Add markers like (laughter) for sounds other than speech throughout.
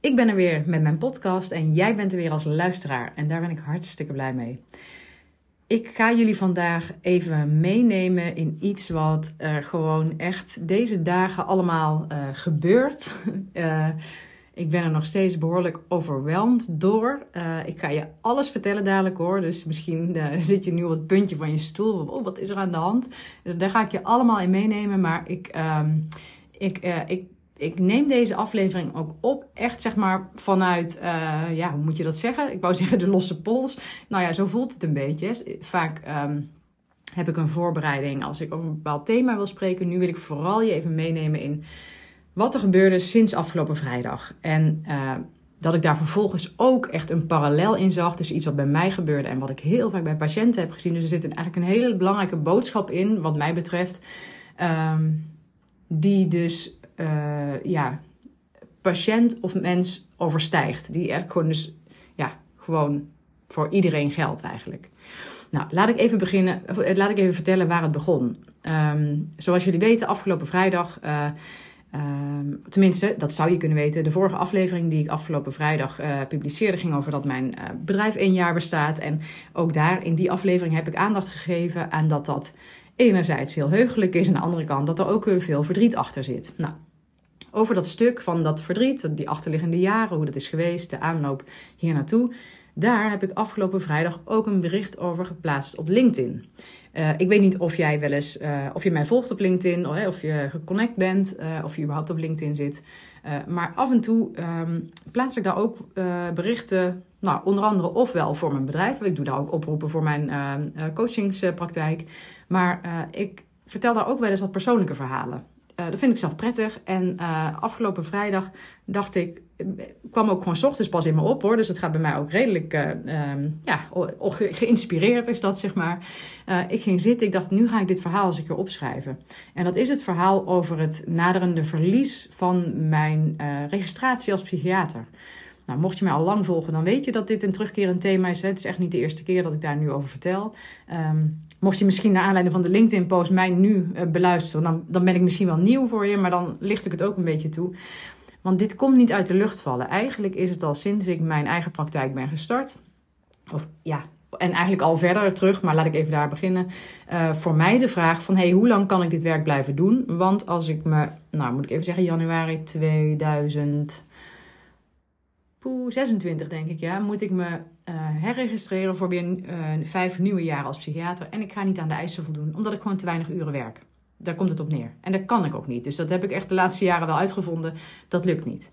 Ik ben er weer met mijn podcast en jij bent er weer als luisteraar. En daar ben ik hartstikke blij mee. Ik ga jullie vandaag even meenemen in iets wat er gewoon echt deze dagen allemaal uh, gebeurt. Uh, (laughs) ik ben er nog steeds behoorlijk overweldigd door. Uh, ik ga je alles vertellen dadelijk hoor. Dus misschien (laughs) zit je nu op het puntje van je stoel. Oh, wat is er aan de hand? Daar ga ik je allemaal in meenemen. Maar ik, um, ik, ik ik neem deze aflevering ook op, echt zeg maar vanuit, uh, ja, hoe moet je dat zeggen? Ik wou (laughs) zeggen de losse pols. Nou ja, zo voelt het een beetje. Vaak um, heb ik een voorbereiding als ik over een bepaald thema wil spreken. Nu wil ik vooral je even meenemen in wat er gebeurde sinds afgelopen vrijdag. En uh, dat ik daar vervolgens ook echt een parallel in zag tussen iets wat bij mij gebeurde en wat ik heel vaak bij patiënten heb gezien. Dus er zit eigenlijk een hele belangrijke boodschap in, wat mij betreft, um, die dus uh, ja, patiënt of mens overstijgt. Die eigenlijk gewoon dus, ja, gewoon voor iedereen geldt eigenlijk. Nou, laat ik even beginnen, eh, laat ik even vertellen waar het begon. Um, zoals jullie weten, afgelopen vrijdag, uh, um, tenminste, dat zou je kunnen weten, de vorige aflevering die ik afgelopen vrijdag publiceerde ging over dat mijn bedrijf één jaar bestaat. En ook daar, in die aflevering, heb ik aandacht gegeven aan dat dat enerzijds heel heugelijk is, en aan de andere kant dat er ook weer veel verdriet achter zit. Nou, over dat stuk van dat verdriet, die achterliggende jaren, hoe dat is geweest, de aanloop hier naartoe. Daar heb ik afgelopen vrijdag ook een bericht over geplaatst op LinkedIn. Uh, ik weet niet of jij wel eens, uh, of je mij volgt op LinkedIn, of, of je geconnect bent, uh, of je überhaupt op LinkedIn zit. maar af en toe um, plaats ik daar ook berichten, nou, onder andere ofwel voor mijn bedrijf. Ik doe daar ook oproepen voor mijn coachingspraktijk. Maar ik vertel daar ook wel eens wat persoonlijke verhalen. Uh, dat vind ik zelf prettig. En uh, afgelopen vrijdag dacht ik, kwam ook gewoon s ochtends pas in me op hoor. Dus het gaat bij mij ook redelijk, uh, um, ja, geïnspireerd is dat zeg maar. ik ging zitten, ik dacht, nu ga ik dit verhaal eens een keer opschrijven. En dat is het verhaal over het naderende verlies van mijn registratie als psychiater. Nou, mocht je mij al lang volgen, dan weet je dat dit een terugkerend thema is. Het is echt niet de eerste keer dat ik daar nu over vertel. Um, mocht je misschien naar aanleiding van de LinkedIn-post mij nu uh, beluisteren, dan, dan ben ik misschien wel nieuw voor je, maar dan licht ik het ook een beetje toe. Want dit komt niet uit de lucht vallen. Eigenlijk is het al sinds ik mijn eigen praktijk ben gestart. Of ja, en eigenlijk al verder terug, maar laat ik even daar beginnen. Uh, voor mij de vraag van, hey, hoe lang kan ik dit werk blijven doen? Want als ik me, nou moet ik even zeggen, januari 2000 poeh, 26 denk ik, ja, moet ik me uh, herregistreren voor weer uh, vijf nieuwe jaren als psychiater. En ik ga niet aan de eisen voldoen, omdat ik gewoon te weinig uren werk. Daar komt het op neer. En dat kan ik ook niet. Dus dat heb ik echt de laatste jaren wel uitgevonden. Dat lukt niet.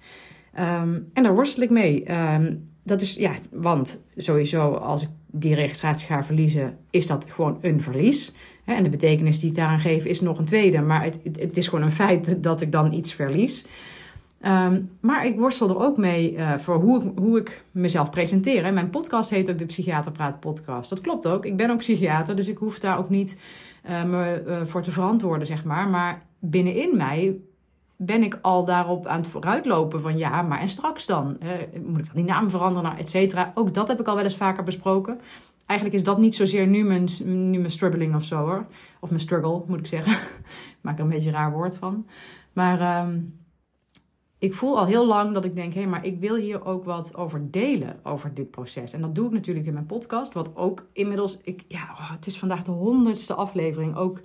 Um, en daar worstel ik mee. Um, dat is, ja, want sowieso als ik die registratie ga verliezen, is dat gewoon een verlies. En de betekenis die ik daaraan geef is nog een tweede. Maar het, het is gewoon een feit dat ik dan iets verlies. Um, maar ik worstel er ook mee uh, voor hoe ik, hoe ik mezelf presenteer. Mijn podcast heet ook de Psychiater Praat Podcast. Dat klopt ook. Ik ben ook psychiater, dus ik hoef daar ook niet uh, me uh, voor te verantwoorden, zeg maar. Maar binnenin mij ben ik al daarop aan het vooruitlopen van ja, maar en straks dan? moet ik dan die naam veranderen, nou, et cetera? Ook dat heb ik al wel eens vaker besproken. Eigenlijk is dat niet zozeer nu mijn, nu mijn struggling of zo hoor. Of mijn struggle, moet ik zeggen. (laughs) ik maak er een beetje een raar woord van. Maar... Um, ik voel al heel lang dat ik denk, hé, maar ik wil hier ook wat over delen, over dit proces. En dat doe ik natuurlijk in mijn podcast, wat ook inmiddels, ik, ja, oh, het is vandaag de honderdste aflevering, ook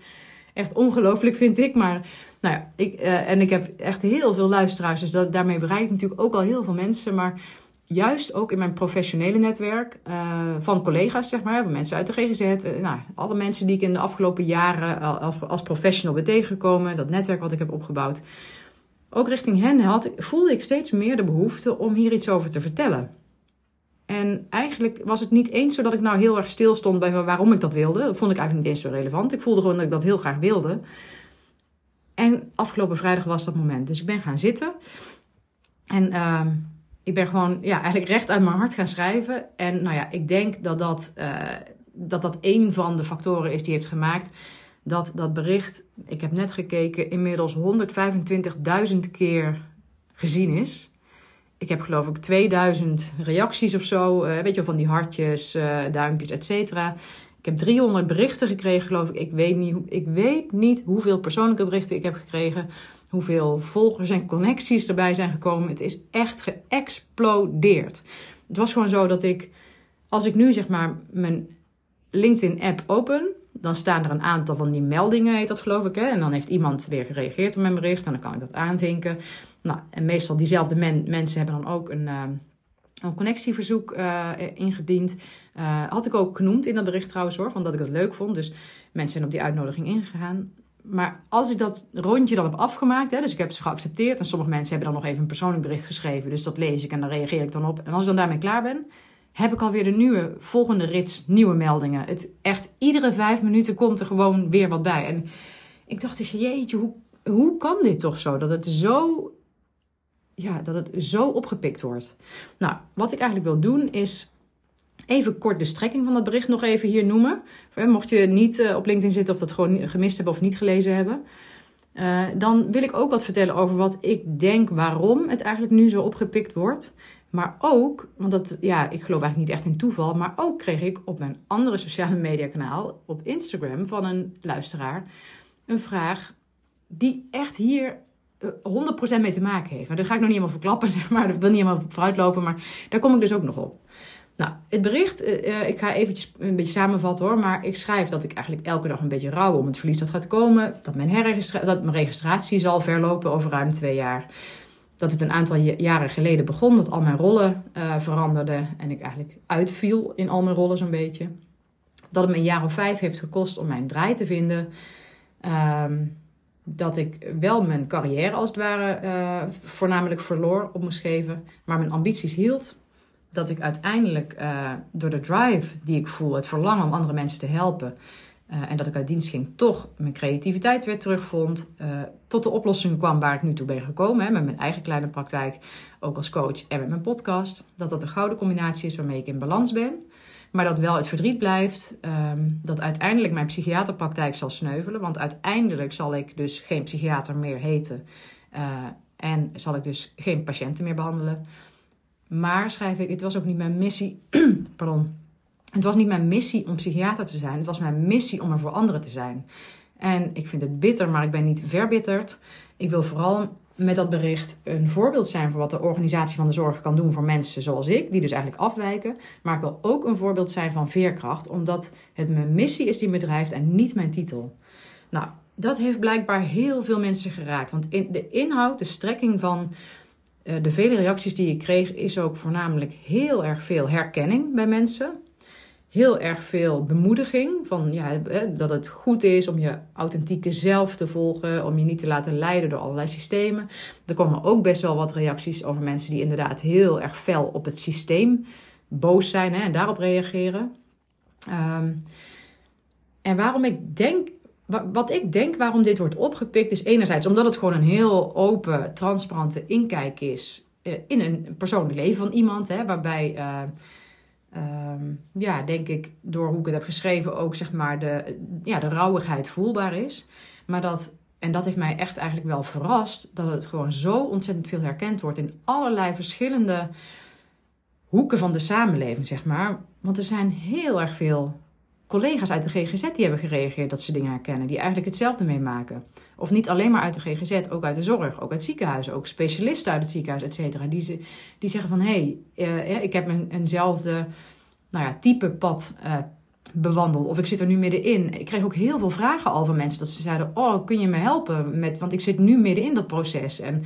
echt ongelooflijk vind ik. Maar, nou ja, ik, uh, en ik heb echt heel veel luisteraars, dus dat, daarmee bereik ik natuurlijk ook al heel veel mensen. Maar juist ook in mijn professionele netwerk uh, van collega's, zeg maar, van mensen uit de GGZ. Uh, nou, alle mensen die ik in de afgelopen jaren als, als professional ben tegengekomen, dat netwerk wat ik heb opgebouwd. Ook richting hen had, voelde ik steeds meer de behoefte om hier iets over te vertellen. En eigenlijk was het niet eens zo dat ik nou heel erg stil stond bij waarom ik dat wilde. Dat vond ik eigenlijk niet eens zo relevant. Ik voelde gewoon dat ik dat heel graag wilde. En afgelopen vrijdag was dat moment. Dus ik ben gaan zitten. En uh, ik ben gewoon ja, eigenlijk recht uit mijn hart gaan schrijven. En nou ja, ik denk dat dat, uh, dat dat een van de factoren is die heeft gemaakt dat dat bericht, ik heb net gekeken, inmiddels 125.000 keer gezien is. Ik heb geloof ik 2000 reacties of zo, uh, weet je van die hartjes, uh, duimpjes, et cetera. Ik heb 300 berichten gekregen, geloof ik. Ik weet, niet, ik weet niet hoeveel persoonlijke berichten ik heb gekregen hoeveel volgers en connecties erbij zijn gekomen. Het is echt geëxplodeerd. Het was gewoon zo dat ik, als ik nu zeg maar mijn LinkedIn-app open, dan staan er een aantal van die meldingen, heet dat geloof ik. Hè? En dan heeft iemand weer gereageerd op mijn bericht en dan kan ik dat aanvinken. Nou, en meestal diezelfde mensen hebben dan ook een, uh, een connectieverzoek uh, ingediend. Uh, had ik ook genoemd in dat bericht trouwens hoor, van dat ik dat leuk vond. Dus mensen zijn op die uitnodiging ingegaan maar als ik dat rondje dan heb afgemaakt, hè, dus ik heb ze geaccepteerd en sommige mensen hebben dan nog even een persoonlijk bericht geschreven, dus dat lees ik en dan reageer ik dan op. En als ik dan daarmee klaar ben, heb ik alweer de nieuwe volgende rits nieuwe meldingen. Het echt iedere vijf minuten komt er gewoon weer wat bij. En ik dacht, jeetje, hoe, hoe kan dit toch zo? Dat het zo, ja, dat het zo opgepikt wordt. Nou, wat ik eigenlijk wil doen is Even kort de strekking van dat bericht nog even hier noemen. Mocht je niet eh, op LinkedIn zitten of dat gewoon gemist hebben of niet gelezen hebben. Uh, dan wil ik ook wat vertellen over wat ik denk waarom het eigenlijk nu zo opgepikt wordt. Maar ook, want dat, ja, ik geloof eigenlijk niet echt in toeval, maar ook kreeg ik op mijn andere sociale media kanaal, op Instagram, van een luisteraar, een vraag die echt hier 100% eh, mee te maken heeft. Maar daar ga ik nog niet helemaal verklappen, (laughs) zeg maar. Daar wil niet helemaal vooruitlopen, maar daar kom ik dus ook nog op. Nou, het bericht, uh, ik ga eventjes een beetje samenvatten hoor, maar ik schrijf dat ik eigenlijk elke dag een beetje rouw om het verlies dat gaat komen. Dat mijn, dat mijn registratie zal verlopen over ruim twee jaar. Dat het een aantal jaren geleden begon, dat al mijn rollen uh, veranderden en ik eigenlijk uitviel in al mijn rollen zo'n beetje. Dat het me een jaar of vijf heeft gekost om mijn draai te vinden. Um, dat ik wel mijn carrière als het ware uh, voornamelijk verloor op moest geven, maar mijn ambities hield dat ik uiteindelijk uh, door de drive die ik voel, het verlangen om andere mensen te helpen, uh, en dat ik uit dienst ging, toch mijn creativiteit weer terugvond. Uh, tot de oplossing kwam waar ik nu toe ben gekomen. Hè, met mijn eigen kleine praktijk, ook als coach en met mijn podcast. Dat dat een gouden combinatie is waarmee ik in balans ben. Maar dat wel het verdriet blijft. Um, dat uiteindelijk mijn psychiaterpraktijk zal sneuvelen. Want uiteindelijk zal ik dus geen psychiater meer heten. en zal ik dus geen patiënten meer behandelen. Maar schrijf ik, het was ook niet mijn missie. (clears throat) pardon. Het was niet mijn missie om psychiater te zijn. Het was mijn missie om er voor anderen te zijn. En ik vind het bitter, maar ik ben niet verbitterd. Ik wil vooral met dat bericht een voorbeeld zijn voor wat de organisatie van de zorg kan doen voor mensen zoals ik, die dus eigenlijk afwijken. Maar ik wil ook een voorbeeld zijn van veerkracht, omdat het mijn missie is die me drijft en niet mijn titel. Nou, dat heeft blijkbaar heel veel mensen geraakt. Want in de inhoud, de strekking van eh, de vele reacties die ik kreeg, is ook voornamelijk heel erg veel herkenning bij mensen. Heel erg veel bemoediging van ja, dat het goed is om je authentieke zelf te volgen, om je niet te laten leiden door allerlei systemen. Er komen ook best wel wat reacties over mensen die inderdaad heel erg fel op het systeem boos zijn hè, en daarop reageren. Um, en waarom ik denk wat ik denk waarom dit wordt opgepikt, is enerzijds omdat het gewoon een heel open, transparante inkijk is uh, in een persoonlijk leven van iemand. Hè, waarbij, uh, uh, ja, denk ik, door hoe ik het heb geschreven, ook zeg maar de, ja, de rauwigheid voelbaar is. Maar dat, en dat heeft mij echt eigenlijk wel verrast, dat het gewoon zo ontzettend veel herkend wordt in allerlei verschillende hoeken van de samenleving, zeg maar. Want er zijn heel erg veel collega's uit de GGZ die hebben gereageerd dat ze dingen herkennen, die eigenlijk hetzelfde meemaken. Of niet alleen maar uit de GGZ, ook uit de zorg, ook uit ziekenhuizen, ook specialisten uit het ziekenhuis, et cetera. Die, die zeggen van hé, hey, uh, ik heb een, eenzelfde nou ja, type pad uh, bewandeld. Of ik zit er nu middenin. Ik kreeg ook heel veel vragen al van mensen dat ze zeiden: Oh, kun je me helpen? Met, want ik zit nu midden in dat proces. En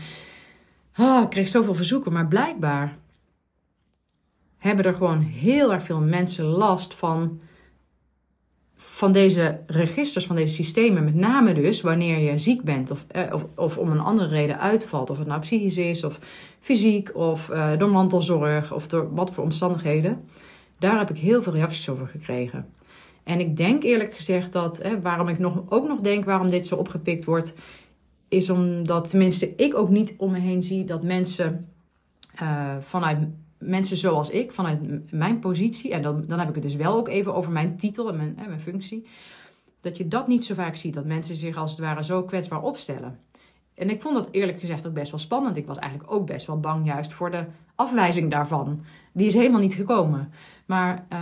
oh, ik kreeg zoveel verzoeken, maar blijkbaar hebben er gewoon heel erg veel mensen last van, van deze registers, van deze systemen. Met name dus wanneer je ziek bent of, eh, of, of om een andere reden uitvalt. Of het nou psychisch is of fysiek of uh, door mantelzorg of door wat voor omstandigheden. Daar heb ik heel veel reacties over gekregen. En ik denk eerlijk gezegd dat, hè, waarom ik nog, ook nog denk waarom dit zo opgepikt wordt, is omdat tenminste ik ook niet om me heen zie dat mensen uh, vanuit mensen zoals ik, vanuit mijn positie, en dan, dan heb ik het dus wel ook even over mijn titel en mijn, mijn functie, dat je dat niet zo vaak ziet, dat mensen zich als het ware zo kwetsbaar opstellen. En ik vond dat eerlijk gezegd ook best wel spannend. Ik was eigenlijk ook best wel bang juist voor de afwijzing daarvan. Die is helemaal niet gekomen. Maar uh,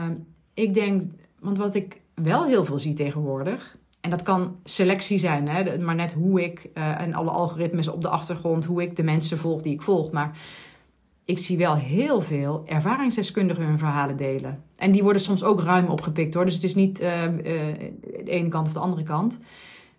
ik denk, want wat ik wel heel veel zie tegenwoordig, en dat kan selectie zijn, hè, maar net hoe ik uh, en alle algoritmes op de achtergrond, hoe ik de mensen volg die ik volg. Maar ik zie wel heel veel ervaringsdeskundigen hun verhalen delen. En die worden soms ook ruim opgepikt hoor. Dus het is niet uh, uh, de ene kant of de andere kant.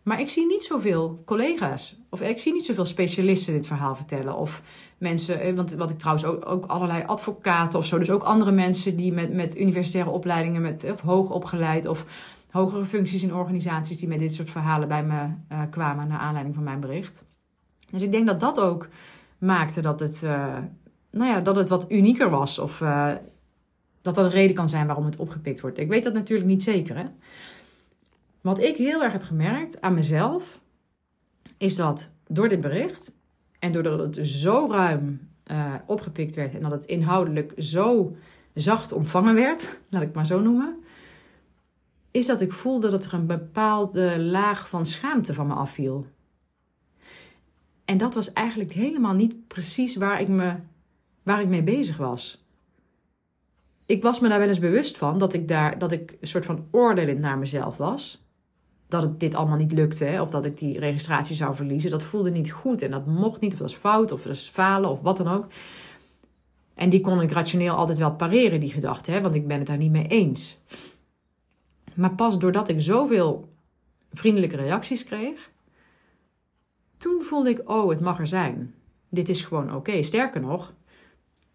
Maar ik zie niet zoveel collega's. Of ik zie niet zoveel specialisten dit verhaal vertellen. Of mensen, eh, want wat ik trouwens ook, allerlei advocaten of zo. Dus ook andere mensen die met, met universitaire opleidingen, met, of hoog opgeleid of hogere functies in organisaties die met dit soort verhalen bij me uh, kwamen naar aanleiding van mijn bericht. Dus ik denk dat dat ook maakte dat het, nou ja, dat het wat unieker was. Of uh, dat dat een reden kan zijn waarom het opgepikt wordt. Ik weet dat natuurlijk niet zeker. Hè? Wat ik heel erg heb gemerkt aan mezelf, is dat door dit bericht en doordat het zo ruim uh, opgepikt werd en dat het inhoudelijk zo zacht ontvangen werd, (laughs) laat ik het maar zo noemen, is dat ik voelde dat er een bepaalde laag van schaamte van me afviel. En dat was eigenlijk helemaal niet precies waar ik, me, waar ik mee bezig was. Ik was me daar wel eens bewust van dat ik daar dat ik een soort van oordelend naar mezelf was dat het dit allemaal niet lukte. Of dat ik die registratie zou verliezen. Dat voelde niet goed. En dat mocht niet. Of dat is fout. Of dat is falen. Of wat dan ook. En die kon ik rationeel altijd wel pareren, die gedachte. Hè, want ik ben het daar niet mee eens. Maar pas doordat ik zoveel vriendelijke reacties kreeg. Toen voelde ik, oh, het mag er zijn. Dit is gewoon oké. Sterker nog,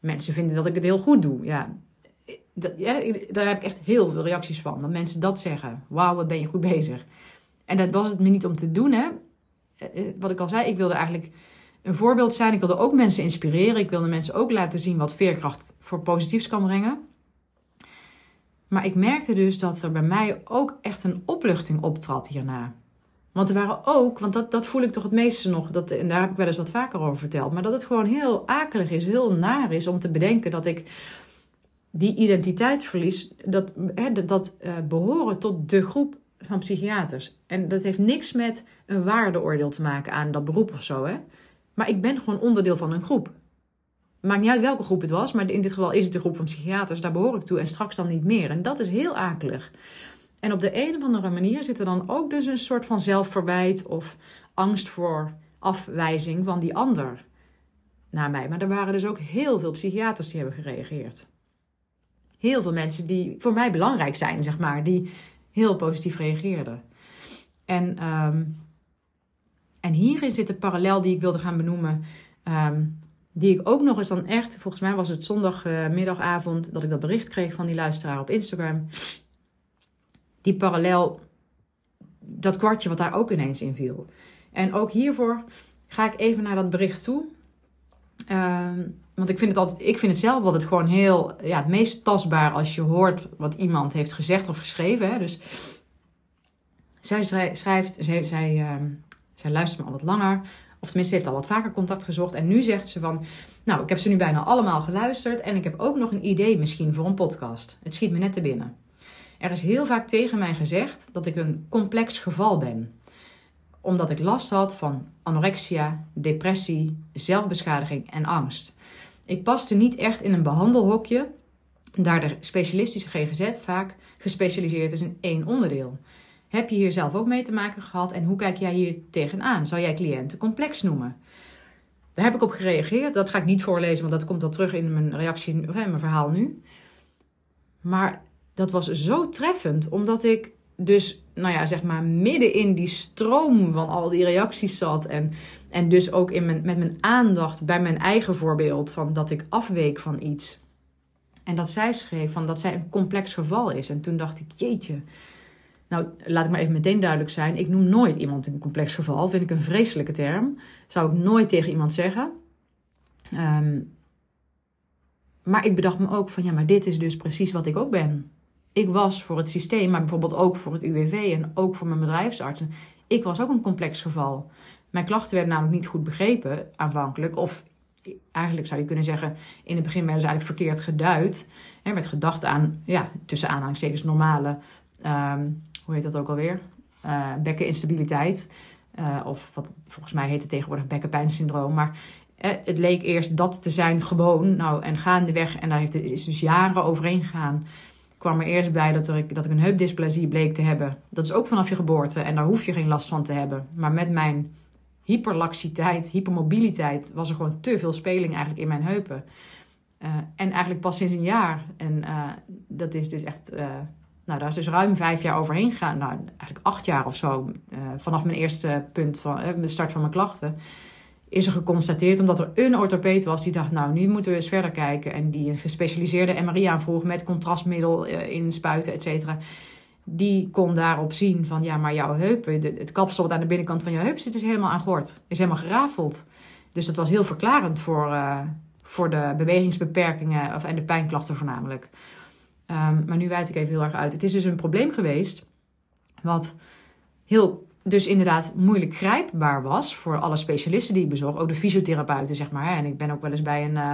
mensen vinden dat ik het heel goed doe. Ja, dat, daar heb ik echt heel veel reacties van. Dat mensen dat zeggen. Wauw, wat ben je goed bezig. En dat was het me niet om te doen, hè. Eh, eh, wat ik al zei, ik wilde eigenlijk een voorbeeld zijn. Ik wilde ook mensen inspireren. Ik wilde mensen ook laten zien wat veerkracht voor positiefs kan brengen. Maar ik merkte dus dat er bij mij ook echt een opluchting optrad hierna. Want er waren ook, want dat, dat voel ik toch het meeste nog, dat, en daar heb ik wel eens wat vaker over verteld, maar dat het gewoon heel akelig is, heel naar is om te bedenken dat ik die identiteitsverlies, dat, hè, dat uh, behoren tot de groep van psychiaters. En dat heeft niks met een waardeoordeel te maken aan dat beroep of zo. Hè? Maar ik ben gewoon onderdeel van een groep. Maakt niet uit welke groep het was, maar in dit geval is het de groep van psychiaters. Daar behoor ik toe en straks dan niet meer. En dat is heel akelig. En op de een of andere manier zit er dan ook dus een soort van zelfverwijt of angst voor afwijzing van die ander naar mij. Maar er waren dus ook heel veel psychiaters die hebben gereageerd heel veel mensen die voor mij belangrijk zijn, zeg maar, die heel positief reageerden. En, um, en hierin zit de parallel die ik wilde gaan benoemen. Um, die ik ook nog eens dan echt, volgens mij was het zondagmiddagavond dat ik dat bericht kreeg van die luisteraar op Instagram. Die parallel, dat kwartje wat daar ook ineens in viel. En ook hiervoor ga ik even naar dat bericht toe. Um, want ik vind het altijd, ik vind het zelf altijd gewoon heel, ja, het meest tastbaar als je hoort wat iemand heeft gezegd of geschreven. Hè? Dus zij schrijft, zij, zij, uh, zij luistert me al wat langer. Of tenminste, heeft al wat vaker contact gezocht. En nu zegt ze van, nou, ik heb ze nu bijna allemaal geluisterd. En ik heb ook nog een idee misschien voor een podcast. Het schiet me net te binnen. Er is heel vaak tegen mij gezegd dat ik een complex geval ben omdat ik last had van anorexia, depressie, zelfbeschadiging en angst. Ik paste niet echt in een behandelhokje, daar de specialistische GGZ vaak gespecialiseerd is in één onderdeel. Heb je hier zelf ook mee te maken gehad en hoe kijk jij hier tegenaan? Zou jij cliënten complex noemen? Daar heb ik op gereageerd. Dat ga ik niet voorlezen, want dat komt al terug in mijn reactie, in mijn verhaal nu. Maar dat was zo treffend, omdat ik dus, nou ja, zeg maar, midden in die stroom van al die reacties zat. En, en dus ook in mijn, met mijn aandacht bij mijn eigen voorbeeld van dat ik afweek van iets. En dat zij schreef van dat zij een complex geval is. En toen dacht ik, jeetje. Nou, laat ik maar even meteen duidelijk zijn. Ik noem nooit iemand een complex geval. Vind ik een vreselijke term. Zou ik nooit tegen iemand zeggen. Ehm, maar ik bedacht me ook van ja, maar dit is dus precies wat ik ook ben. Ik was voor het systeem, maar bijvoorbeeld ook voor het UWV en ook voor mijn bedrijfsartsen. Ik was ook een complex geval. Mijn klachten werden namelijk niet goed begrepen aanvankelijk. Of eigenlijk zou je kunnen zeggen, in het begin werden ze eigenlijk verkeerd geduid. Er werd gedacht aan, ja, tussen aanhalingstekens normale, um, hoe heet dat ook alweer? Uh, bekkeninstabiliteit. Uh, of wat volgens mij heet tegenwoordig bekkenpijnsyndroom. Maar uh, het leek eerst dat te zijn gewoon. Nou, en gaandeweg, en daar heeft, is dus jaren overheen gegaan kwam er eerst bij dat, er, dat ik een heupdysplasie bleek te hebben. Dat is ook vanaf je geboorte en daar hoef je geen last van te hebben. Maar met mijn hyperlaxiteit, hypermobiliteit, was er gewoon te veel speling eigenlijk in mijn heupen. Uh, en eigenlijk pas sinds een jaar. En uh, dat is dus echt. Uh, nou, daar is dus ruim vijf jaar overheen gegaan. Nou, eigenlijk acht jaar of zo. vanaf mijn eerste punt van de start van mijn klachten. Is er geconstateerd, omdat er een orthopeet was die dacht: Nou, nu moeten we eens verder kijken. En die een gespecialiseerde MRI aanvroeg met contrastmiddel inspuiten, et cetera die kon daarop zien van ja, maar jouw heupen, het kapsel wat aan de binnenkant van jouw heup zit, is helemaal aan gort. Is helemaal gerafeld. Dus dat was heel verklarend voor, uh, voor de bewegingsbeperkingen of, en de pijnklachten voornamelijk. Um, maar nu wijd ik even heel erg uit. Het is dus een probleem geweest wat heel, dus inderdaad moeilijk grijpbaar was voor alle specialisten die ik bezocht. Ook de fysiotherapeuten, zeg maar. En ik ben ook wel eens bij een... Uh,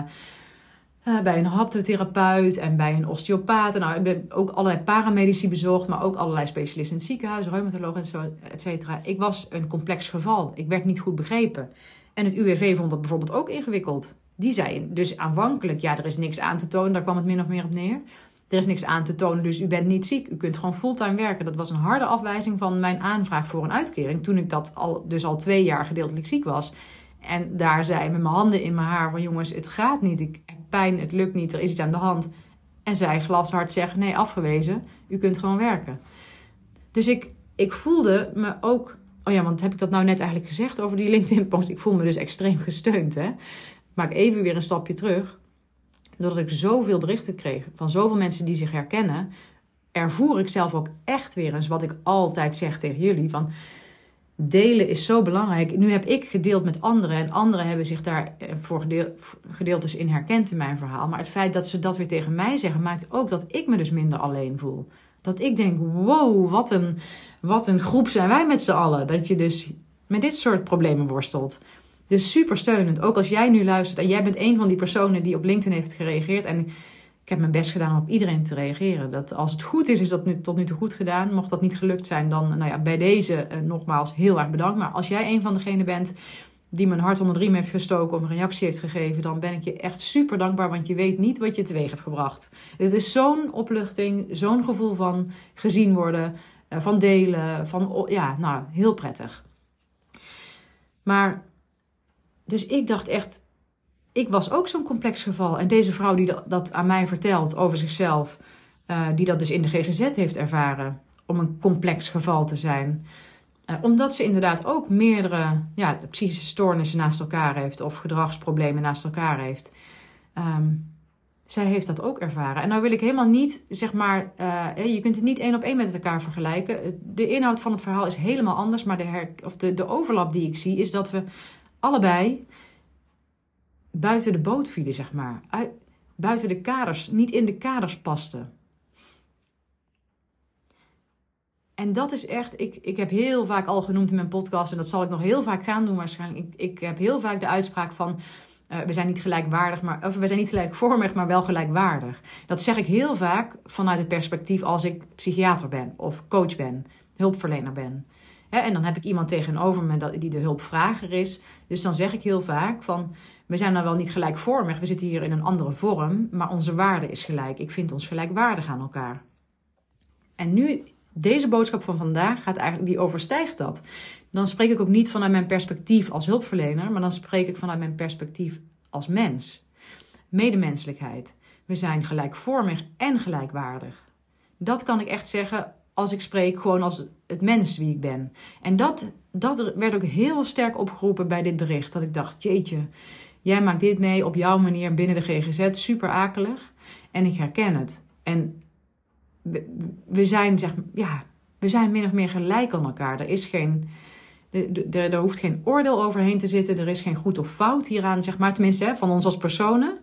uh, bij een haptotherapeut en bij een osteopaat. Nou, ik heb ook allerlei paramedici bezocht, maar ook allerlei specialisten in het ziekenhuis, reumatologen en zo, et cetera. Ik was een complex geval. Ik werd niet goed begrepen. En het UWV vond dat bijvoorbeeld ook ingewikkeld. Die zei dus aanvankelijk, ja, er is niks aan te tonen, daar kwam het min of meer op neer. Er is niks aan te tonen, dus u bent niet ziek. U kunt gewoon fulltime werken. Dat was een harde afwijzing van mijn aanvraag voor een uitkering. Toen ik dat al, dus al twee jaar gedeeltelijk ziek was. En daar zei met mijn handen in mijn haar van jongens, het gaat niet. Ik heb pijn, het lukt niet, er is iets aan de hand. En zij glashard zeggen, nee, afgewezen. U kunt gewoon werken. Dus ik, ik voelde me ook... Oh ja, want heb ik dat nou net eigenlijk gezegd over die LinkedIn-post? Ik voel me dus extreem gesteund, hè. Maak even weer een stapje terug. Doordat ik zoveel berichten kreeg van zoveel mensen die zich herkennen... ervoer ik zelf ook echt weer eens wat ik altijd zeg tegen jullie. Van, delen is zo belangrijk. Nu heb ik gedeeld met anderen en anderen hebben zich daar eh, voor gedeeltes in herkend in mijn verhaal. Maar het feit dat ze dat weer tegen mij zeggen, maakt ook dat ik me dus minder alleen voel. Dat ik denk, wow, wat een, wat een groep zijn wij met z'n allen. Dat je dus met dit soort problemen worstelt. Dus super steunend. Ook als jij nu luistert en jij bent een van die personen die op LinkedIn heeft gereageerd. En ik heb mijn best gedaan om op iedereen te reageren. Dat als het goed is, is dat nu, tot nu toe goed gedaan. Mocht dat niet gelukt zijn, dan nou ja, bij deze eh, nogmaals heel erg bedankt. Maar als jij een van degenen bent die mijn hart onder de riem heeft gestoken of een reactie heeft gegeven, dan ben ik je echt super dankbaar, want je weet niet wat je teweeg hebt gebracht. Het is zo'n opluchting, zo'n gevoel van gezien worden, eh, van delen, van ja, nou, heel prettig. Maar, dus ik dacht echt, ik was ook zo'n complex geval. En deze vrouw die dat, aan mij vertelt over zichzelf, uh, die dat dus in de GGZ heeft ervaren, om een complex geval te zijn. Uh, omdat ze inderdaad ook meerdere ja, psychische stoornissen naast elkaar heeft of gedragsproblemen naast elkaar heeft. Um, zij heeft dat ook ervaren. En nou wil ik helemaal niet, zeg maar, uh, je kunt het niet één op één met elkaar vergelijken. De inhoud van het verhaal is helemaal anders, maar de, her, of de, de overlap die ik zie is dat we allebei buiten de boot vielen, zeg maar. Uit, buiten de kaders, niet in de kaders pasten. En dat is echt, ik, ik heb heel vaak al genoemd in mijn podcast, en dat zal ik nog heel vaak gaan doen waarschijnlijk. Ik, ik heb heel vaak de uitspraak van, uh, we zijn niet gelijkwaardig, maar, of we zijn niet gelijkvormig, maar wel gelijkwaardig. Dat zeg ik heel vaak vanuit het perspectief als ik psychiater ben, of coach ben, hulpverlener ben. En dan heb ik iemand tegenover me die de hulpvrager is. Dus dan zeg ik heel vaak van, we zijn dan wel niet gelijkvormig, we zitten hier in een andere vorm, maar onze waarde is gelijk. Ik vind ons gelijkwaardig aan elkaar. En nu, deze boodschap van vandaag gaat eigenlijk, die overstijgt dat. Dan spreek ik ook niet vanuit mijn perspectief als hulpverlener, maar dan spreek ik vanuit mijn perspectief als mens. Medemenselijkheid. We zijn gelijkvormig en gelijkwaardig. Dat kan ik echt zeggen als ik spreek gewoon als het mens wie ik ben. En dat, dat werd ook heel sterk opgeroepen bij dit bericht. Dat ik dacht, jeetje, Jij maakt dit mee op jouw manier binnen de GGZ, super akelig. En ik herken het. En we, zijn, zeg, ja, we zijn min of meer gelijk aan elkaar. Er is geen. Er, er, hoeft geen oordeel overheen te zitten. Er is geen goed of fout hieraan, zeg maar. Tenminste, hè, van ons als personen.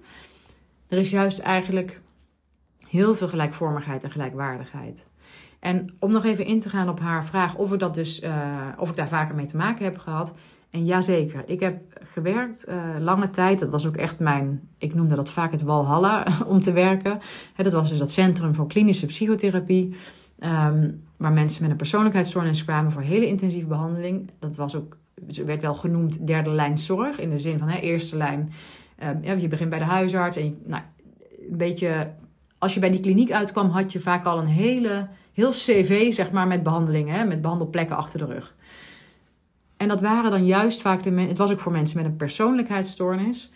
Er is juist eigenlijk heel veel gelijkvormigheid en gelijkwaardigheid. En om nog even in te gaan op haar vraag of ik, dat dus, uh, of ik daar vaker mee te maken heb gehad. En jazeker, ik heb gewerkt uh, lange tijd. Dat was ook echt mijn, ik noemde dat vaak het Walhalla (laughs) om te werken. dat was dus dat centrum voor klinische psychotherapie. Um, waar mensen met een persoonlijkheidsstoornis kwamen voor hele intensieve behandeling. Dat was ook, werd wel genoemd derde lijn zorg. In de zin van eerste lijn, ja, je begint bij de huisarts. En nou, een beetje, als je bij die kliniek uitkwam, had je vaak al een hele, heel cv zeg maar, met behandelingen. Met behandelplekken achter de rug. En dat waren dan juist vaak de mensen, het was ook voor mensen met een persoonlijkheidsstoornis.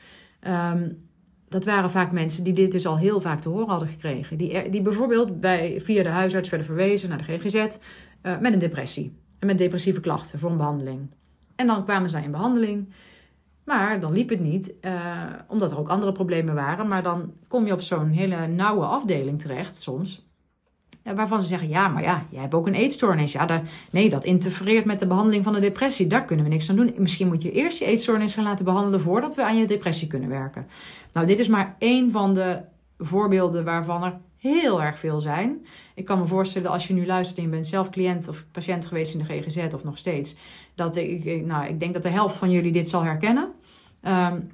Um, dat waren vaak mensen die dit dus al heel vaak te horen hadden gekregen. Die, die bijvoorbeeld bij, via de huisarts werden verwezen naar de GGZ eh, met een depressie. En met depressieve klachten voor een behandeling. En dan kwamen zij in behandeling. Maar dan liep het niet, uh, omdat er ook andere problemen waren. Maar dan kom je op zo'n hele nauwe afdeling terecht soms waarvan ze zeggen, ja, maar ja, jij hebt ook een eetstoornis. Ja, daar, nee, dat interfereert met de behandeling van de depressie. Daar kunnen we niks aan doen. Misschien moet je eerst je eetstoornis gaan laten behandelen voordat we aan je depressie kunnen werken. Nou, dit is maar één van de voorbeelden waarvan er heel erg veel zijn. Ik kan me voorstellen, als je nu luistert en je bent zelf cliënt of patiënt geweest in de GGZ of nog steeds, dat ik, nou, ik denk dat de helft van jullie dit zal herkennen. Um,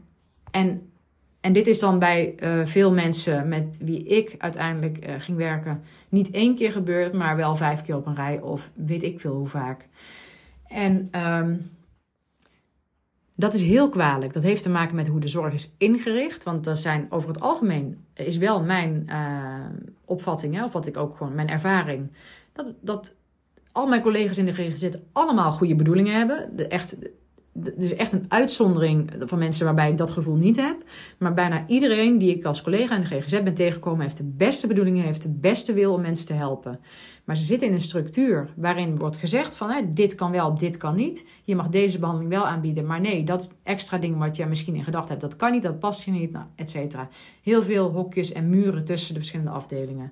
en en dit is dan bij uh, veel mensen met wie ik uiteindelijk uh, ging werken niet één keer gebeurd, maar wel vijf keer op een rij of weet ik veel hoe vaak. En um, dat is heel kwalijk. Dat heeft te maken met hoe de zorg is ingericht. Want dat zijn over het algemeen, is wel mijn uh, opvatting, hè, of wat ik ook gewoon, mijn ervaring. Dat, dat al mijn collega's in de GGZ allemaal goede bedoelingen hebben. De, echt is echt een uitzondering van mensen waarbij ik dat gevoel niet heb. Maar bijna iedereen die ik als collega in de GGZ ben tegengekomen, heeft de beste bedoelingen, heeft de beste wil om mensen te helpen. Maar ze zitten in een structuur waarin wordt gezegd van hè, dit kan wel, dit kan niet. Je mag deze behandeling wel aanbieden, maar nee, dat extra ding wat je misschien in gedachten hebt, dat kan niet, dat past je niet, nou, et cetera. Heel veel hokjes en muren tussen de verschillende afdelingen.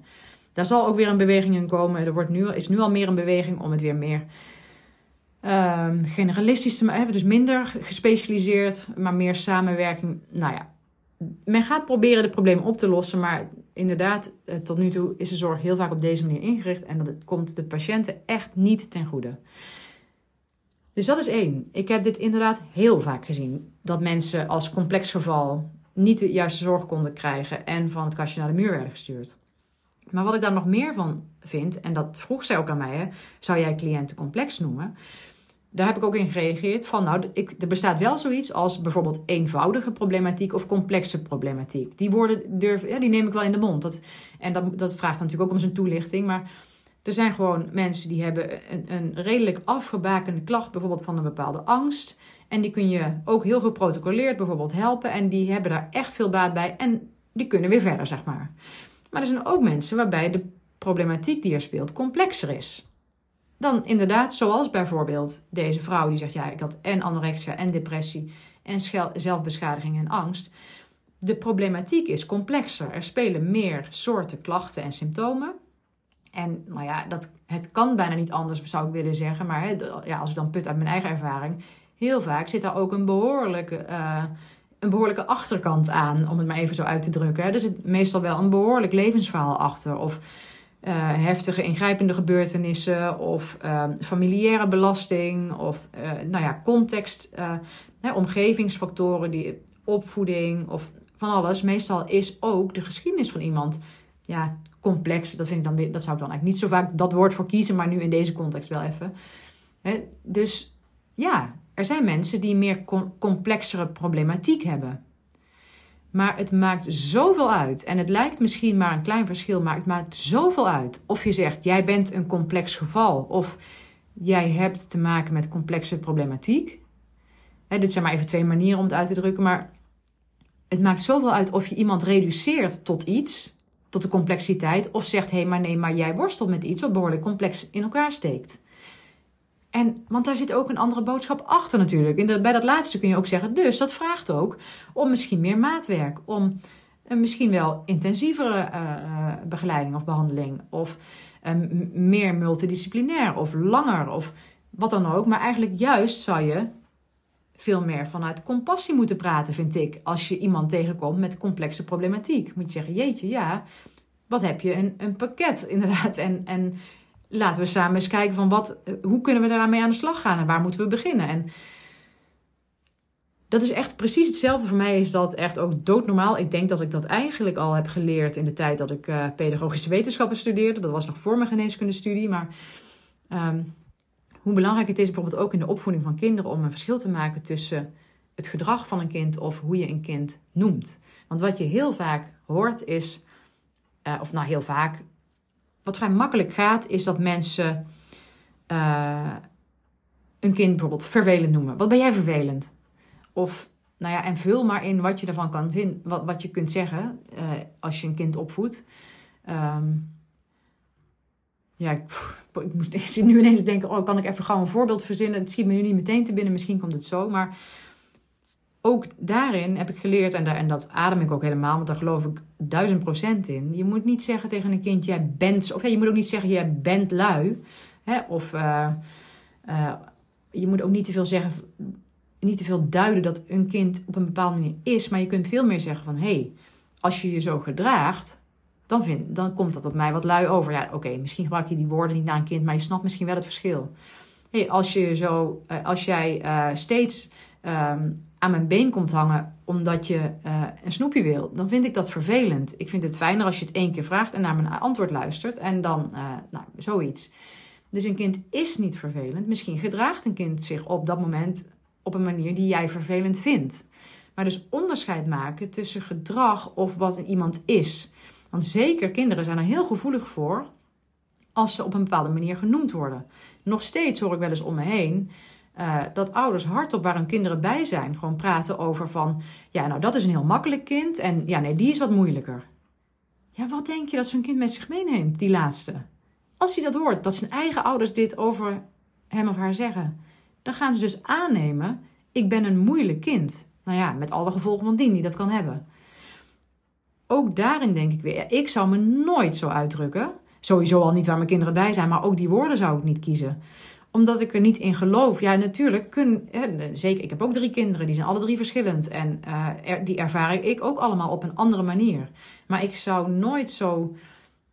Daar zal ook weer een beweging in komen. Er wordt nu, is nu al meer een beweging om het weer meer Um, generalistisch te maken, dus minder gespecialiseerd, maar meer samenwerking. Nou ja, men gaat proberen de problemen op te lossen, maar inderdaad, eh, tot nu toe is de zorg heel vaak op deze manier ingericht en dat komt de patiënten echt niet ten goede. Dus dat is één. Ik heb dit inderdaad heel vaak gezien. Dat mensen als complex geval niet de juiste zorg konden krijgen en van het kastje naar de muur werden gestuurd. Maar wat ik daar nog meer van vind, en dat vroeg zij ook aan mij, hè, zou jij cliënten complex noemen? Daar heb ik ook in gereageerd van, nou, ik, er bestaat wel zoiets als bijvoorbeeld eenvoudige problematiek of complexe problematiek. Die woorden durf, ja, die neem ik wel in de mond. Dat, en dat, dat vraagt natuurlijk ook om zijn toelichting, maar er zijn gewoon mensen die hebben een, een redelijk afgebakende klacht, bijvoorbeeld van een bepaalde angst. En die kun je ook heel geprotocoleerd bijvoorbeeld helpen en die hebben daar echt veel baat bij en die kunnen weer verder, zeg maar. Maar er zijn ook mensen waarbij de problematiek die er speelt complexer is dan inderdaad, zoals bijvoorbeeld deze vrouw die zegt: Ja, ik had en anorexia en depressie en zelfbeschadiging en angst. De problematiek is complexer. Er spelen meer soorten klachten en symptomen. En nou ja, dat, het kan bijna niet anders, zou ik willen zeggen. Maar ja, als ik dan put uit mijn eigen ervaring, heel vaak zit daar ook een behoorlijke, uh, een behoorlijke achterkant aan, om het maar even zo uit te drukken. Er zit meestal wel een behoorlijk levensverhaal achter. Of uh, heftige ingrijpende gebeurtenissen of uh, familiaire belasting of uh, nou ja, context, hè, omgevingsfactoren, die, opvoeding of van alles. Meestal is ook de geschiedenis van iemand ja, complex. Dat, vind ik dan, dat zou ik dan eigenlijk niet zo vaak dat woord voor kiezen, maar nu in deze context wel even. Hè, dus ja, er zijn mensen die meer complexere problematiek hebben. Maar het maakt zoveel uit. En het lijkt misschien maar een klein verschil, maar het maakt zoveel uit. Of je zegt, jij bent een complex geval. Of jij hebt te maken met complexe problematiek. dit zijn maar even twee manieren om het uit te drukken. Maar het maakt zoveel uit of je iemand reduceert tot iets, tot de complexiteit. Of zegt, hé, hey, maar nee, maar jij worstelt met iets wat behoorlijk complex in elkaar steekt. En, want daar zit ook een andere boodschap achter natuurlijk. En bij dat laatste kun je ook zeggen, dus dat vraagt ook om misschien meer maatwerk. Om een misschien wel intensievere begeleiding of behandeling. Of meer multidisciplinair of langer of wat dan ook. Maar eigenlijk juist zou je veel meer vanuit compassie moeten praten, vind ik. Als je iemand tegenkomt met complexe problematiek. Moet je zeggen, jeetje, ja, wat heb je? Een, een pakket, (laughs) inderdaad. En, en laten we samen eens kijken van wat, hoe kunnen we daarmee aan de slag gaan en waar moeten we beginnen? En dat is echt precies hetzelfde. Voor mij is dat echt ook doodnormaal. Ik denk dat ik dat eigenlijk al heb geleerd in de tijd dat ik uh, pedagogische wetenschappen studeerde. Dat was nog voor mijn geneeskundestudie. Maar um, hoe belangrijk het is bijvoorbeeld ook in de opvoeding van kinderen om een verschil te maken tussen het gedrag van een kind of hoe je een kind noemt. Want wat je heel vaak hoort is, uh, of nou heel vaak, wat vrij makkelijk gaat, is dat mensen uh, een kind bijvoorbeeld vervelend noemen. Wat ben jij vervelend? Of, nou ja, en vul maar in wat je ervan kan vinden, wat, wat je kunt zeggen uh, als je een kind opvoedt. Um, ja, ik, ik, moest, (laughs) ik zit nu ineens denken, oh, kan ik even gauw een voorbeeld verzinnen? Het schiet me nu niet meteen te binnen, misschien komt het zo. Maar ook daarin heb ik geleerd, en, dat adem ik ook helemaal, want daar geloof ik duizend procent in. Je moet niet zeggen tegen een kind, jij bent, of je moet ook niet zeggen, jij bent lui. Hè? Of uh, uh, je moet ook niet te veel zeggen, niet te veel duiden dat een kind op een bepaalde manier is. Maar je kunt veel meer zeggen van, hé, hey, als je je zo gedraagt, dan, vind, dan komt dat op mij wat lui over. Ja, oké, misschien gebruik je die woorden niet naar een kind, maar je snapt misschien wel het verschil. Hey, als, je zo, uh, als jij steeds um, aan mijn been komt hangen omdat je uh, een snoepje wil, dan vind ik dat vervelend. Ik vind het fijner als je het één keer vraagt en naar mijn antwoord luistert en dan nou, zoiets. Dus een kind is niet vervelend. Misschien gedraagt een kind zich op dat moment op een manier die jij vervelend vindt. Maar dus onderscheid maken tussen gedrag of wat iemand is. Want zeker kinderen zijn er heel gevoelig voor als ze op een bepaalde manier genoemd worden. Nog steeds hoor ik wel eens om me heen uh, dat ouders hardop waar hun kinderen bij zijn, gewoon praten over van, ja, nou dat is een heel makkelijk kind en ja, nee, die is wat moeilijker. Ja, wat denk je dat zo'n kind met zich meeneemt, die laatste? Als hij dat hoort, dat zijn eigen ouders dit over hem of haar zeggen, dan gaan ze dus aannemen, ik ben een moeilijk kind. Nou ja, met alle gevolgen van dien die dat kan hebben ook daarin denk ik weer, ik zou me nooit zo uitdrukken. Sowieso al niet waar mijn kinderen bij zijn, maar ook die woorden zou ik niet kiezen omdat ik er niet in geloof. Ja, natuurlijk kun, zeker. Ik heb ook drie kinderen, die zijn alle drie verschillend. En uh, die ervaar ik ook allemaal op een andere manier. Maar ik zou nooit zo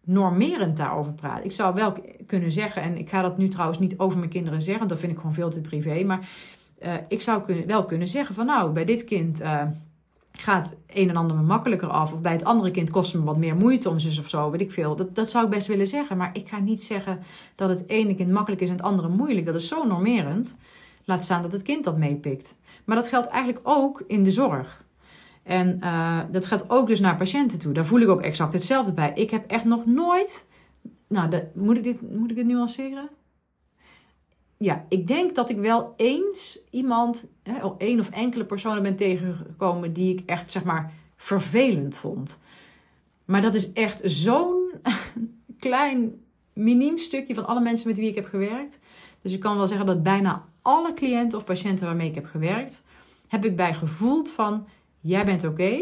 normerend daarover praten. Ik zou wel kunnen zeggen, en ik ga dat nu trouwens niet over mijn kinderen zeggen, dat vind ik gewoon veel te privé. Maar uh, ik zou wel kunnen zeggen van nou, bij dit kind. Uh, gaat een en ander me makkelijker af. Of bij het andere kind kost me wat meer moeite om zus of zo, weet ik veel. Dat, dat zou ik best willen zeggen. Maar ik ga niet zeggen dat het ene kind makkelijk is en het andere moeilijk. Dat is zo normerend. Laat staan dat het kind dat meepikt. Maar dat geldt eigenlijk ook in de zorg. En uh, dat gaat ook dus naar patiënten toe. Daar voel ik ook exact hetzelfde bij. Ik heb echt nog nooit. Nou, moet, ik dit, moet ik dit nuanceren? Ja, ik denk dat ik wel eens iemand, hè, één of enkele personen ben tegengekomen die ik echt, zeg maar, vervelend vond. Maar dat is echt zo'n (laughs) klein, miniem stukje van alle mensen met wie ik heb gewerkt. Dus ik kan wel zeggen dat bijna alle cliënten of patiënten waarmee ik heb gewerkt, heb ik bij gevoeld van, jij bent oké.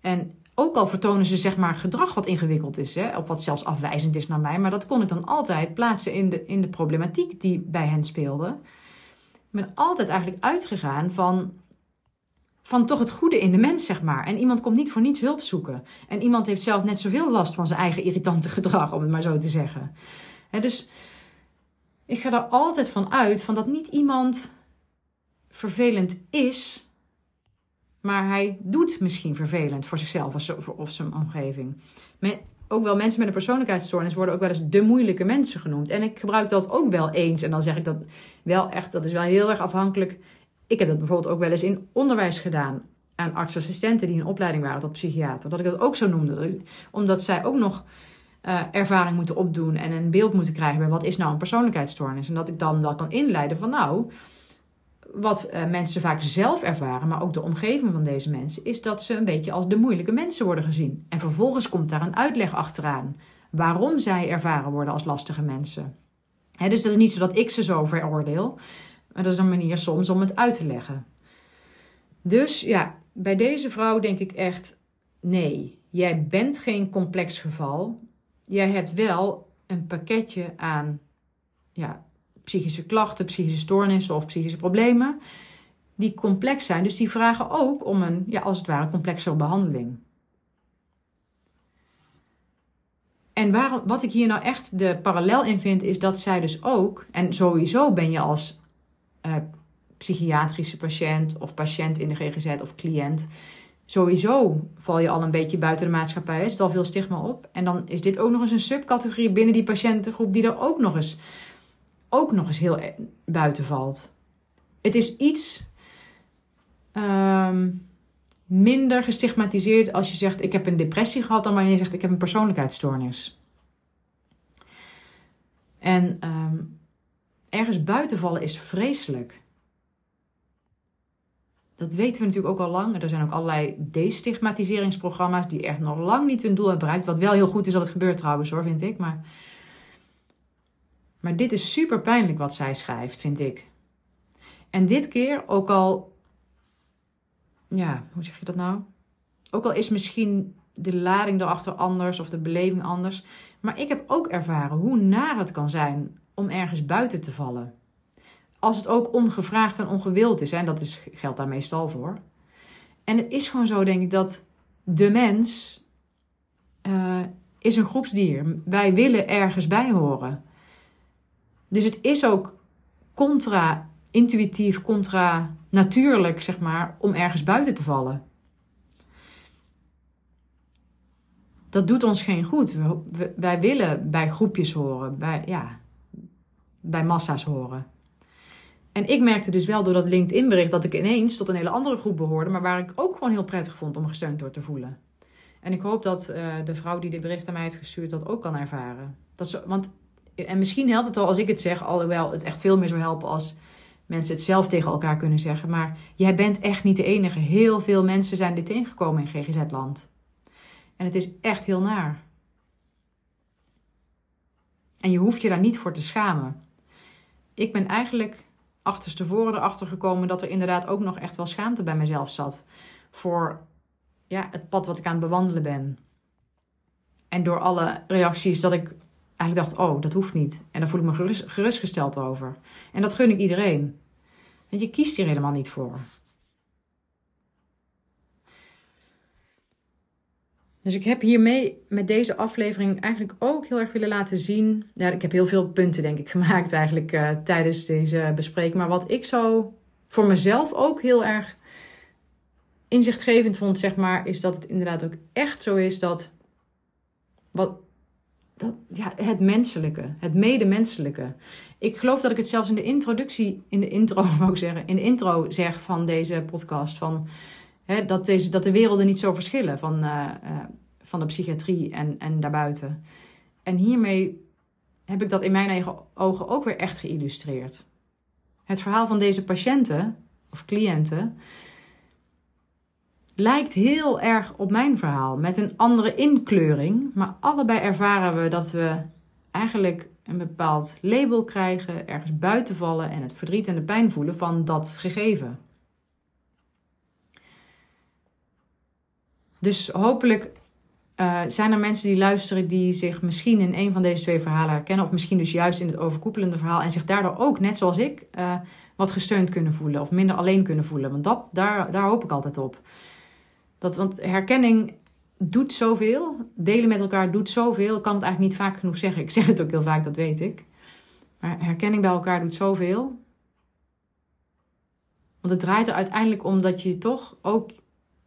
En ook al vertonen ze zeg maar gedrag wat ingewikkeld is, hè, of wat zelfs afwijzend is naar mij, maar dat kon ik dan altijd plaatsen in de, in de problematiek die bij hen speelde. Ik ben altijd eigenlijk uitgegaan van, van toch het goede in de mens, zeg maar. En iemand komt niet voor niets hulp zoeken. En iemand heeft zelf net zoveel last van zijn eigen irritante (laughs) gedrag, om het maar zo te zeggen. Hè, dus ik ga er altijd van uit van dat niet iemand vervelend is maar hij doet misschien vervelend voor zichzelf of zijn omgeving. ook wel mensen met een persoonlijkheidsstoornis worden ook wel eens de moeilijke mensen genoemd. En ik gebruik dat ook wel eens. En dan zeg ik dat wel echt, dat is wel heel erg afhankelijk. Ik heb dat bijvoorbeeld ook wel eens in onderwijs gedaan. Aan artsassistenten die in opleiding waren tot psychiater. Dat ik dat ook zo noemde. Omdat zij ook nog uh, ervaring moeten opdoen en een beeld moeten krijgen bij wat is nou een persoonlijkheidsstoornis. En dat ik dan dat kan inleiden van nou, wat uh, mensen vaak zelf ervaren, maar ook de omgeving van deze mensen, is dat ze een beetje als de moeilijke mensen worden gezien. En vervolgens komt daar een uitleg achteraan waarom zij ervaren worden als lastige mensen. dus dat is niet zo dat ik ze zo veroordeel, maar dat is een manier soms om het uit te leggen. Dus ja, bij deze vrouw denk ik echt, nee, jij bent geen complex geval. Jij hebt wel een pakketje aan ja, psychische klachten, psychische stoornissen of psychische problemen die complex zijn. Dus die vragen ook om een, ja, als het ware, complexere behandeling. En waar, wat ik hier nou echt de parallel in vind, is dat zij dus ook, en sowieso ben je als uh, psychiatrische patiënt of patiënt in de GGZ of cliënt, sowieso val je al een beetje buiten de maatschappij. Er zit al veel stigma op. En dan is dit ook nog eens een subcategorie binnen die patiëntengroep die er ook nog eens, ook nog eens heel e-, buiten valt. Het is iets um, minder gestigmatiseerd als je zegt: Ik heb een depressie gehad, dan wanneer je zegt: Ik heb een persoonlijkheidsstoornis. En um, ergens buiten vallen is vreselijk. Dat weten we natuurlijk ook al lang. Er zijn ook allerlei destigmatiseringsprogramma's die echt nog lang niet hun doel hebben bereikt. Wat wel heel goed is dat het gebeurt trouwens hoor, vind ik. Maar, maar dit is super pijnlijk wat zij schrijft, vind ik. En dit keer, ook al ja, hoe zeg je dat nou? Ook al is misschien de lading erachter anders of de beleving anders. Maar ik heb ook ervaren hoe naar het kan zijn om ergens buiten te vallen. Als het ook ongevraagd en ongewild is, en dat is, geldt daar meestal voor. En het is gewoon zo, denk ik, dat de mens uh, is een groepsdier. Wij willen ergens bij horen. Dus het is ook contra-intuïtief, contra natuurlijk, zeg maar, om ergens buiten te vallen. Dat doet ons geen goed. wij willen bij groepjes horen, bij, ja, bij massa's horen. En ik merkte dus wel door dat LinkedIn-bericht dat ik ineens tot een hele andere groep behoorde, maar waar ik ook gewoon heel prettig vond om gesteund door te voelen. En ik hoop dat uh, de vrouw die dit bericht aan mij heeft gestuurd dat ook kan ervaren. Dat zo, want, en misschien helpt het al als ik het zeg, alhoewel het echt veel meer zou helpen als mensen het zelf tegen elkaar kunnen zeggen. Maar jij bent echt niet de enige. Heel veel mensen zijn dit tegengekomen in GGZ-land. En het is echt heel naar. En je hoeft je daar niet voor te schamen. Ik ben eigenlijk achterstevoren erachter gekomen dat er inderdaad ook nog echt wel schaamte bij mezelf zat. Voor ja, het pad wat ik aan het bewandelen ben. En door alle reacties dat ik eigenlijk dacht, oh, dat hoeft niet. En daar voel ik me gerust, gerustgesteld over. En dat gun ik iedereen. Want je kiest hier helemaal niet voor. Dus ik heb hiermee met deze aflevering eigenlijk ook heel erg willen laten zien. Ja, ik heb heel veel punten, denk ik, (laughs) gemaakt eigenlijk uh, tijdens deze bespreking. Maar wat ik zo voor mezelf ook heel erg inzichtgevend vond, zeg maar, is dat het inderdaad ook echt zo is dat. Wat, ja, het menselijke, het medemenselijke. Ik geloof dat ik het zelfs in de introductie, in de intro (laughs) wou zeggen, in de intro zeg van deze podcast. Van, hè, dat, deze, dat de werelden niet zo verschillen van, uh, uh, van de psychiatrie en, en daarbuiten. En hiermee heb ik dat in mijn eigen ogen ook weer echt geïllustreerd. Het verhaal van deze patiënten of cliënten lijkt heel erg op mijn verhaal met een andere inkleuring. Maar allebei ervaren we dat we eigenlijk een bepaald label krijgen, ergens buiten vallen en het verdriet en de pijn voelen van dat gegeven. Dus hopelijk uh, zijn er mensen die luisteren die zich misschien in een van deze twee verhalen herkennen, of misschien dus juist in het overkoepelende verhaal en zich daardoor ook, net zoals ik, uh, wat gesteund kunnen voelen of minder alleen kunnen voelen. Want dat, daar, daar hoop ik altijd op. Dat, want herkenning doet zoveel. Delen met elkaar doet zoveel. Ik kan het eigenlijk niet vaak genoeg zeggen. Ik zeg het ook heel vaak, dat weet ik. Maar herkenning bij elkaar doet zoveel. Want het draait er uiteindelijk om dat je toch ook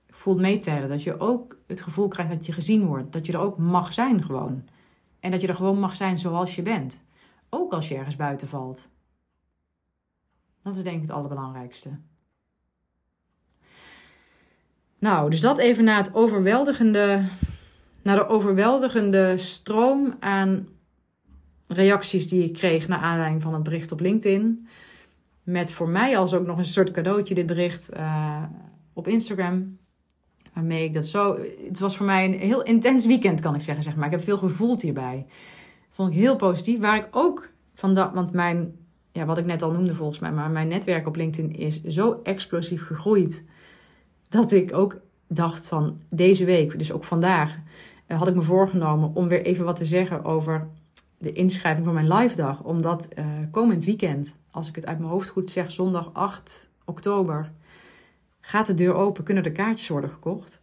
voelt meetellen. Dat je ook het gevoel krijgt dat je gezien wordt. Dat je er ook mag zijn gewoon. En dat je er gewoon mag zijn zoals je bent. Ook als je ergens buiten valt. Dat is denk ik het allerbelangrijkste. Nou, dus dat even na het overweldigende, naar de overweldigende stroom aan reacties die ik kreeg naar aanleiding van het bericht op LinkedIn. Met voor mij als ook nog een soort cadeautje dit bericht uh, op Instagram. Waarmee ik dat zo. Het was voor mij een heel intens weekend, kan ik zeggen. Zeg maar. Ik heb veel gevoeld hierbij. Vond ik heel positief. Waar ik ook van dat. Want mijn. Ja, wat ik net al noemde volgens mij. Maar mijn netwerk op LinkedIn is zo explosief gegroeid dat ik ook dacht van deze week, dus ook vandaag, uh, had ik me voorgenomen om weer even wat te zeggen over de inschrijving van mijn live dag. Omdat uh, komend weekend, als ik het uit mijn hoofd goed zeg, zondag 8 oktober, gaat de deur open, kunnen de kaartjes worden gekocht.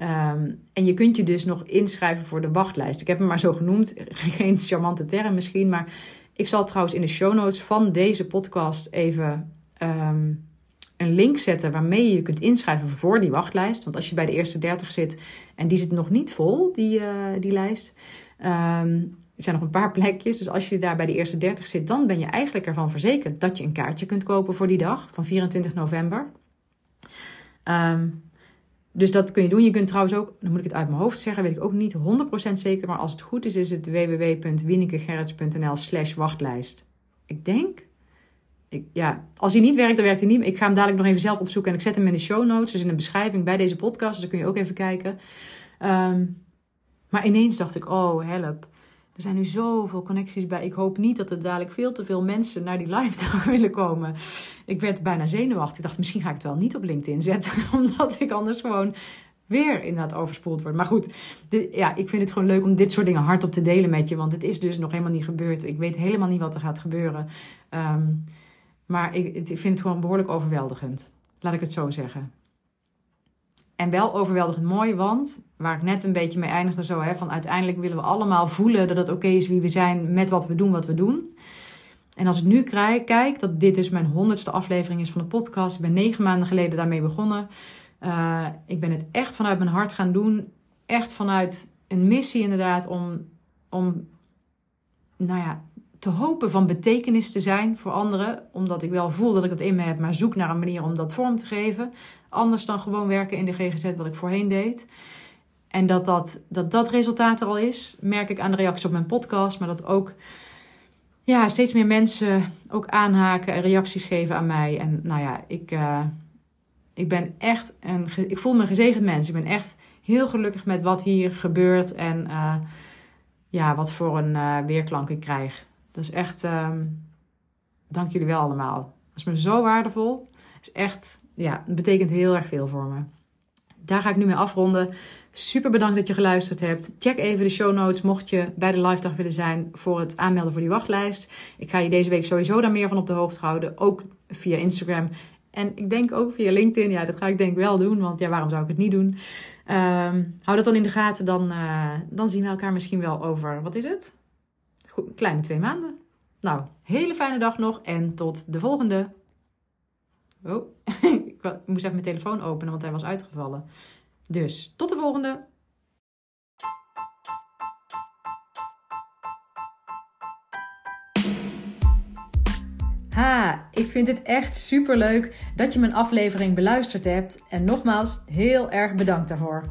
Um, en je kunt je dus nog inschrijven voor de wachtlijst. Ik heb hem maar zo genoemd, (laughs) geen charmante term misschien, maar ik zal trouwens in de show notes van deze podcast even um, een link zetten waarmee je je kunt inschrijven voor die wachtlijst. Want als je bij de eerste 30 zit en die zit nog niet vol, die, uh, die lijst. Um, er zijn nog een paar (laughs) plekjes. Dus als je daar bij de eerste 30 zit, dan ben je eigenlijk ervan verzekerd dat je een kaartje kunt kopen voor die dag van 24 november. Um, dus dat kun je doen. Je kunt trouwens ook, dan moet ik het uit mijn hoofd zeggen, weet ik ook niet 100% zeker. Maar als het goed is, is het www.wienikegerrits.nl slash wachtlijst. Ik denk. Ik, ja, als hij niet werkt, dan werkt hij niet. Ik ga hem dadelijk nog even zelf opzoeken en ik zet hem in de show notes. Dus in de beschrijving bij deze podcast. Dus dan kun je ook even kijken. Um, maar ineens dacht ik, oh help. Er zijn nu zoveel connecties bij. Ik hoop niet dat er dadelijk veel te veel mensen naar die live (laughs) willen komen. Ik werd bijna zenuwachtig. Ik dacht, misschien ga ik het wel niet op LinkedIn zetten. (laughs) Omdat ik anders gewoon weer inderdaad overspoeld word. Maar goed, ja, ik vind het gewoon leuk om dit soort dingen hardop te delen met je. Want het is dus nog helemaal niet gebeurd. Ik weet helemaal niet wat er gaat gebeuren. Um, maar ik, ik vind het gewoon behoorlijk overweldigend. Laat ik het zo zeggen. En wel overweldigend mooi, want waar ik net een beetje mee eindigde zo, hè, van uiteindelijk willen we allemaal voelen dat het oké is wie we zijn met wat we doen, wat we doen. En als ik nu kijk, dat dit dus mijn honderdste aflevering is van de podcast. Ik ben negen maanden geleden daarmee begonnen. Uh, ik ben het echt vanuit mijn hart gaan doen. Echt vanuit een missie inderdaad om, om nou ja, te hopen van betekenis te zijn voor anderen. Omdat ik wel voel dat ik dat in me heb, maar zoek naar een manier om dat vorm te geven. Anders dan gewoon werken in de GGZ wat ik voorheen deed. En dat dat, dat dat resultaat er al is, merk ik aan de reacties op mijn podcast. Maar dat ook ja, steeds meer mensen ook aanhaken en reacties geven aan mij. En nou ja, ik, uh, ik ben echt een, ik voel me een gezegend mens. Ik ben echt heel gelukkig met wat hier gebeurt en uh, ja, wat voor een uh, weerklank ik krijg. Is echt, um, dank jullie wel allemaal. Dat is me zo waardevol. is echt, ja, het betekent heel erg veel voor me. Daar ga ik nu mee afronden. Super bedankt dat je geluisterd hebt. Check even de show notes mocht je bij de live dag willen zijn voor het aanmelden voor die wachtlijst. Ik ga je deze week sowieso daar meer van op de hoogte houden. Ook via Instagram. En ik denk ook via LinkedIn. Ja, dat ga ik denk wel doen. Want ja, waarom zou ik het niet doen? Um, hou dat dan in de gaten. Dan, uh, dan zien we elkaar misschien wel over, wat is het? Kleine twee maanden. Nou, hele fijne dag nog en tot de volgende. Oh, (laughs) ik moest even mijn telefoon openen, want hij was uitgevallen. Dus tot de volgende. Ha, ik vind het echt super leuk dat je mijn aflevering beluisterd hebt. En nogmaals, heel erg bedankt daarvoor.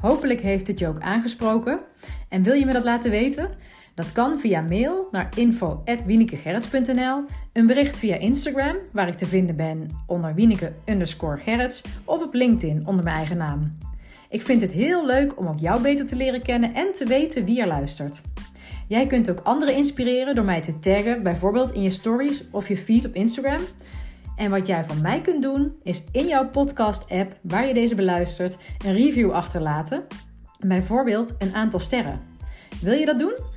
Hopelijk heeft het je ook aangesproken. En wil je me dat laten weten? Dat kan via mail naar info.wienekegerrits.nl, een bericht via Instagram, waar ik te vinden ben onder Wieneke Gerrits, of op LinkedIn onder mijn eigen naam. Ik vind het heel leuk om ook jou beter te leren kennen en te weten wie er luistert. Jij kunt ook anderen inspireren door mij te taggen, bijvoorbeeld in je stories of je feed op Instagram. En wat jij van mij kunt doen, is in jouw podcast-app waar je deze beluistert, een review achterlaten. Bijvoorbeeld een aantal sterren. Wil je dat doen?